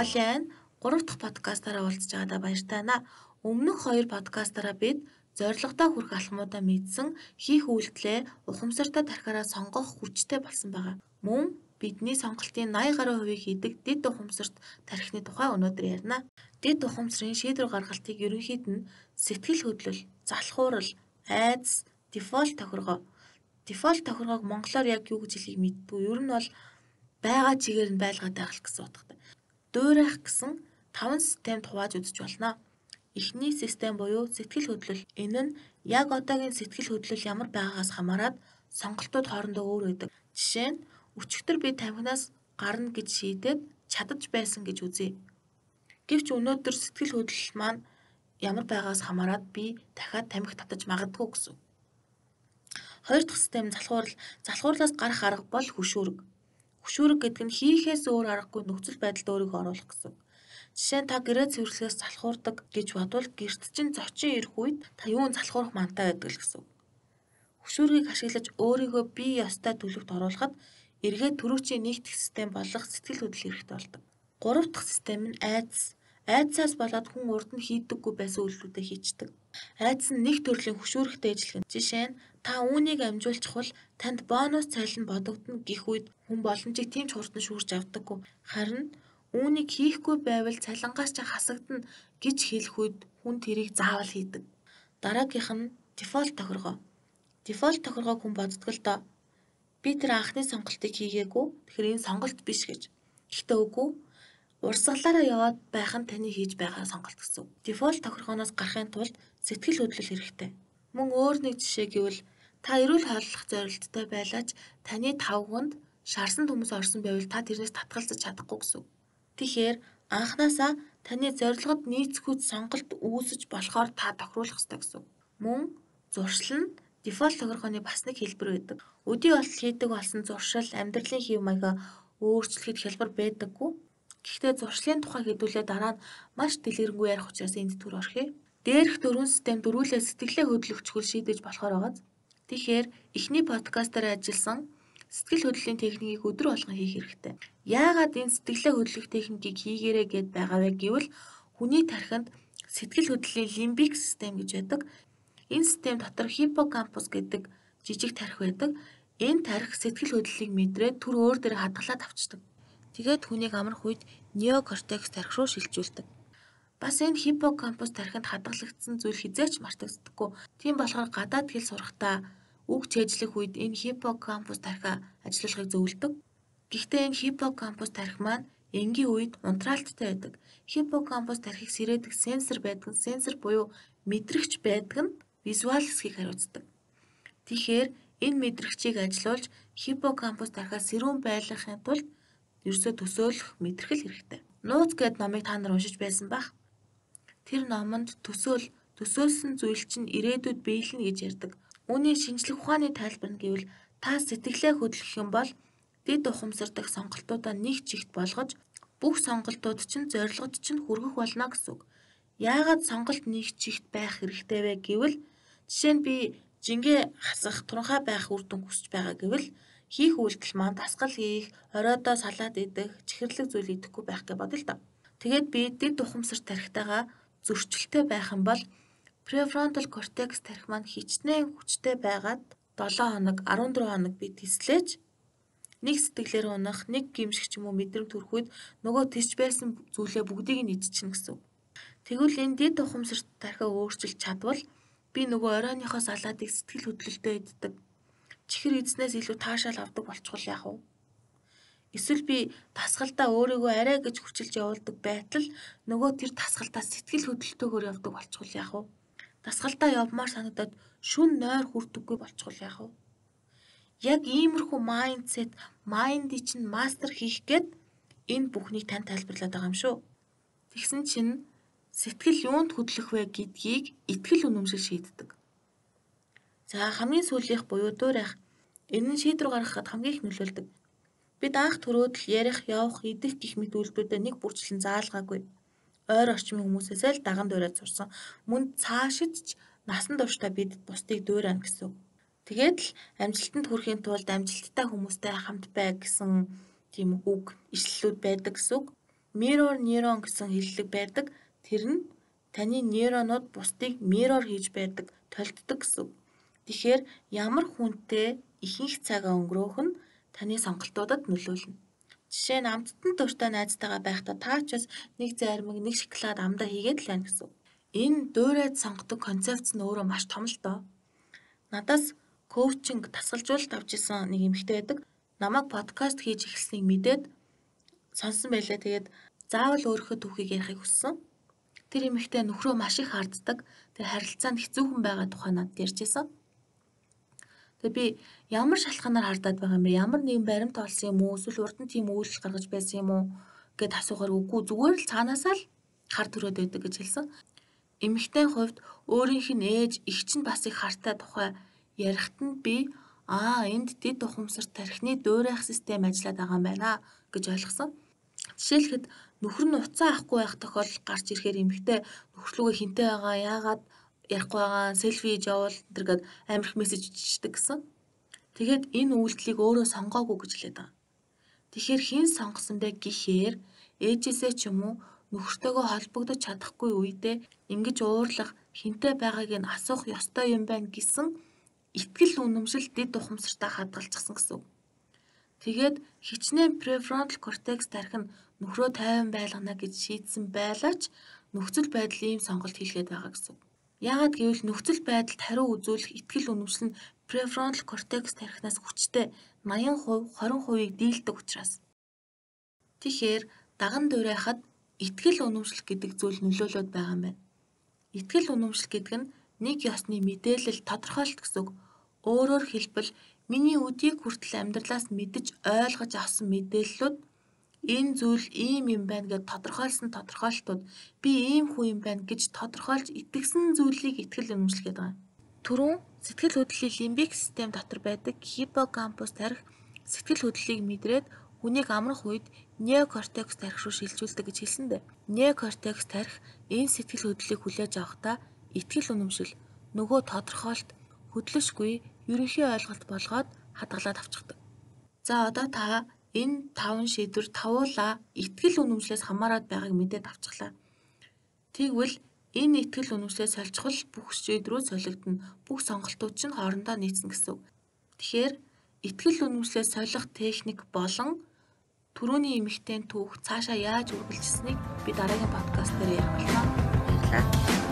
Олиан 3 дахь подкастаараа уулзж байгаадаа баяртай байна. Өмнөх хоёр подкастаараа бид зорилгодоо хүрэх алхмуудаа мэдсэн хийх үйлдэлээ ухамсартай тархиараа сонгох хүчтэй болсон байгаа. Мөн бидний сонголтын 80 гаруй хувийг хийдэг дэд ухамсарт тархины тухай өнөөдөр ярина. Дэд ухамсарын шийдвэр гаргалтыг ерөнхийд нь сэтгэл хөдлөл, залхуурал, айдас, дефолт тохиргоо. Дефолт тохиргоог монголоор яг юу гэж хэлхийг мэддгүй. Ер нь бол байгаа чигээр нь байлгаад байх гэсэн утгатай. Дуурайх гэсэн таван системд хувааж үзэж болно. Эхний систем буюу сэтгэл хөдлөл. Энэ нь яг одоогийн сэтгэл хөдлөл ямар байгаагаас хамаарат сонголтууд хоорондоо өөр байдаг. Жишээ нь өчигдөр би тамхинаас гарна гэж шийдээд чадаж байсан гэж үзье. Гэвч өнөөдөр сэтгэл хөдлөл маань ямар байгаагаас хамаарат би дахиад тамхи татаж магадгүй гэсэн. Хоёр дахь систем залхуурал. Залхуурлаас гарах арга бол хөшүүрэг. Хөшүүрэг гэдэг нь хийхээс өөр аргагүй нөхцөл байдалд өөрийгөө оруулах гэсэн. Жишээ нь та гэрээ цэвэрлэхээс залхуурдаг гэж бодвол гэрт чинь зочин ирэх үед та юун залхуурах мантай байдаг л гэсэн. Хөшүүргийг ашиглаж өөрийгөө бие ёстой төлөвт оруулахад эргээд төрүүчийн нэгдэх систем болох сэтгэл хөдлөл хэрэгтэй болдог. Гурав дахь систем нь айдас. Айдсаас болоод хүн урд нь хийдэггүй байсан үйлдэлүүдээ хийчдэг. Айдас нь нэг төрлийн хөшүүрэгтэй ажиллах. Жишээ нь Та үүнийг амжуулчихвал танд бонус цалин бодогдно гэх үед хүн боломжийг тийм ч хурдан шүүрж авдаггүй. Харин үүнийг хийхгүй байвал цалингаас ч хасагдана гэж хэлэх үед хүн тэрийг заавал хийдэг. Дараагийнх нь дефолт тохиргоо. Дефолт тохиргоог хүн боддог л доо. Би тэр анхны сонголтыг хийгээгүй. Тэгэхээр энэ сонголт биш гэж. Гэхдээ үгүй. Урсгалаараа яваад байх нь таны хийж байгаа сонголт гэсэн. Дефолт тохиргооноос гарахын тулд сэтгэл хөдлөл хэрэгтэй. Мөн өөр нэг жишээ гэвэл Та эрүүл хооллох зорилттой байлаач таны тавганд шарсан хүмүүс орсон байвал та тэрнээс татгалзаж чадахгүй гэсэн. Тэгэхээр анханасаа таны зорилгод нийцэхүйц сонголт үүсэж болохоор та тохируулах ёстой гэсэн. Мөн зуршил нь дефолт тохиргооны бас нэг хэлбэр байдаг. Өдий болтол хийдэг болсон зуршил амьдралын хэв маягаа өөрчлөхөд хялбар байдаггүй. Гэхдээ зуршлын тухай хэдүүлээ дараа нь маш дэлгэрэнгүй ярих учраас энд төр орхив. Дээрх дөрвөн систем дөрвөлээ сэтгэлээ хөдлөвчгөл шийдэж болохоор байгааз. Тэгэхээр эхний подкастаар ажилласан сэтгэл хөдлөлийн техникийг өдөр болгон хийх хэрэгтэй. Яагаад энэ сэтгэлээ хөдлөх техникийг хийгээрэй гэд байгаа вэ гэвэл хүний тархинд сэтгэл хөдлөлийн лимбик систем гэж байдаг. Энэ систем дотор хиппокампус гэдэг жижиг тархи байдаг. Энэ тархи сэтгэл хөдлөлийг мэдрээд түр өөр дээр хадгалаад авчдаг. Тэгээд хүнийг амрах үед неокортекс тархи руу шилжүүлдэг. Бас энэ хиппокампус тархинд хадгалагдсан зүйл хизээч мартагддаггүй. Тийм болохоор гадаад хэл сурахдаа үг чэйжлэх үед энэ хиппокампус тархи ажиллахыг зөвлөдөг. Гэхдээ энэ хиппокампус тархи маань энгийн үед унтраалттай байдаг. Хиппокампус тархийг сэрээдэг сенсор байдаг. Сенсор буюу мэдрэгч байдаг нь визуал хэсгийг хариуцдаг. Тэгэхээр энэ мэдрэгчийг ажилуулж хиппокампус тархиа сэрүүн байлгахын тулд ерөөсөө төсөөлөх мэдрэхэл хэрэгтэй. Нууц гэд номыг та нар уншиж байсан бах. Тэр номонд төсөөл төсөөлсөн зүйл чинь ирээдүйд биелнэ гэж ярьдаг. Үүний шинжлэх ухааны тайлбар нь гэвэл та сэтгэлээ хөдлөх юм бол дэд ухамсар дэх сонголтуудаа нэг чигт болгож бүх сонголтууд чинь зорилгод чинь хүргэх болно гэсэн үг. Яагаад сонголт нэг чигт байх хэрэгтэй вэ гэвэл жишээ нь би жингээ хасах туранхай байх үр дүн хүсэж байгаа гэвэл хийх үйлдэл маань дасгал хийх, оройдоо салаад идэх, чихэрлэг зүйл идэхгүй байх гэж бодъё л доо. Тэгээд би дэд ухамсар тархитайгаа зөрчилтэй байх юм бол префронтал кортекс тархи маань хичнээн хүчтэй байгаад 7 хоног 14 хоног би тислээж нэг сэтгэлээр унах, нэг гимших ч юм уу мэдрэмт төрөхүйд нөгөө тисч байсан зүйлээ бүгдийг нь идчихнэ гэсэн. Тэгвэл энэ дэд ухамсарт тархиа өөрчилж чадвал би нөгөө оройныхоо салаатыг сэтгэл хөдлөлтөд иддэг. Чихэр эзнээс илүү таашаал авдаг болчихвол яах вэ? Эсвэл би тасгалдаа өөрийгөө арай гэж хүчилж явуулдаг байтал нөгөө тэр тасгалдаа сэтгэл хөдлөлтөөр явдаг болчихвол яах вэ? Дасгалтаа явмаар санагдаад шүн нойр хүрдэггүй болчихвол яах вэ? Яг иймэрхүү майндсет, майндыг чинь мастер хийх гээд энэ бүхнийг тань тайлбарлаад байгаа юм шүү. Тэгсэн чинь сэтгэл юунд хөдлөх вэ гэдгийг итгэл үнэмшил шийддэг. За хамгийн сүүлийнх буюу дуурайх. Энэ нь шийдвэр гаргахад хамгийн их нөлөөлдөг. Бид анх төрөөд л ярих, явах, идэх гих мэт үйлдэлүүдэд нэг бүрчлэн заалгаагүй ойр орчмын хүмүүсээс л даган дуурайд сурсан. Мөн цаашид ч насан туршдаа бид бусдыг дуурайна гэсэн. Тэгээд л амжилтанд хүрэхийн тулд амжилттай хүмүүстэй хамт бай гэсэн тийм үг ишлэлүүд байдаг гэсэн үг. mirror neuron гэсэн хэллэг байдаг. Тэр нь таны нейронууд бусдыг mirror хийж байдаг, толддог гэсэн. Тэгэхээр ямар хүнтэй ихэнх цагаа өнгөрөөх нь таны сонголтуудад нөлөөлнө. Жишээ нь амттан дуртай найзтайгаа байхдаа та ч бас нэг зармаг, нэг шоколад амдаа хийгээд л байна гэсэн. Энэ дуурайд сонгодог концепц нь өөрөө маш том л доо. Надаас коучинг тасгалжуулалт авч исэн нэг эмэгтэй байдаг. Намайг подкаст хийж эхэлснийг мэдээд сонсон байлаа. Тэгээд заавал өөрийнхөө түүхийг ярихыг хүссэн. Тэр эмэгтэй нөхрөө маш их харддаг. Тэр харилцаанд хэцүүхэн байгаа тухай надад ярьжсэн. Тэгээ би ямар шалтгаанаар хардаад байгаа юм бэ? Ямар нэгэн баримт олсон юм уу? Эсвэл урд нь тийм үйлдэл гаргаж байсан юм уу? гэд асуухаар үгүй зүгээр л цаанаасаа л хар төрөөд байдаг гэж хэлсэн. Эмэгтэй хувьд өөрийнх нь ээж, эгч нь бас их хартай тухай ярихт нь би аа энд дид ухамсар тархины дуурайх систем ажиллаад байгаа юм байна гэж ойлгосон. Жишээлхэд нөхөр нь уцаа авахгүй байх тохиолдол гарч ирэхээр эмэгтэй нөхрлөгөө хинтээ байгаа яагаад ярихгүй байгаа селфи хийж явуул энэ гээд амар их мессеж ичдэг гэсэн. Тэгээд энэ үйлдэлийг өөрөө сонгоогүй гэж хэлээд байгаа. Тэгэхээр хэн сонгосон бэ гэхээр ээжээсээ ч юм уу нөхөртөөгөө холбогдож чадахгүй үедээ ингэж уурлах хинтээ байгааг нь асуух ёстой юм байна гэсэн итгэл үнэмшил дэд ухамсартай хадгалчихсан гэсэн. Тэгээд хичнээн префронтал кортекс тарих нь нөхрөө тайван байлгана гэж шийдсэн байлаач нөхцөл байдал ийм сонголт хийлгээд байгаа гэсэн. Яагаад гэвэл нөхцөл байдалд хариу үзүүлэх итгэл үнэмшил нь префронтал кортекс тархинаас хүчтэй 80%, 20%-ийг дийлдэг учраас. Тэгэхээр даган дуурайхад итгэл үнэмшил гэдэг зүйл нөлөөлөд байгаа юм байна. Итгэл үнэмшил гэдэг нь нэг ёсны мэдээлэл тодорхойлт гэсэн үг. Өөрөөр хэлбэл миний өдийг хүртэл амьдралаас мэдэж ойлгож авсан мэдээллүүд энэ зүйл ийм юм байна гэж тодорхойлсон тодорхойлтууд би ийм хүн юм байна гэж тодорхойлж итгэсэн зүйлийг итгэл үнэмшлэгээд байгаа. Түрүүн сэтгэл хөдлөлийн лимбик систем дотор байдаг хиппокампус тарих сэтгэл хөдлөлийг мэдрээд хүнийг амрах үед неокортекс тарих руу шилжүүлдэг гэж хэлсэндэ. Неокортекс тарих энэ сэтгэл хөдлөлийг хүлээж авахдаа итгэл үнэмшил нөгөө тодорхойлт хөдлөшгүй ерөнхий ойлголт болгоод хадгалаад авчихдаг. За одоо та Энэ таван шийдвэр тавуулаа итгэл үнэмшлээс хамаарат байгааг мэдээд авчихлаа. Тэгвэл энэ итгэл үнэмшлээс солилцохол бүх шийдвэрүүд солигдно. Бүх сонголтууд чинь хоорондоо нийцнэ гэсэн үг. Тэгэхээр итгэл үнэмшлээс солих техник болон түрүүний эмэгтэй түүх цаашаа яаж үргэлжилсэнийг би дараагийн подкаст дээр болно. Баярлалаа.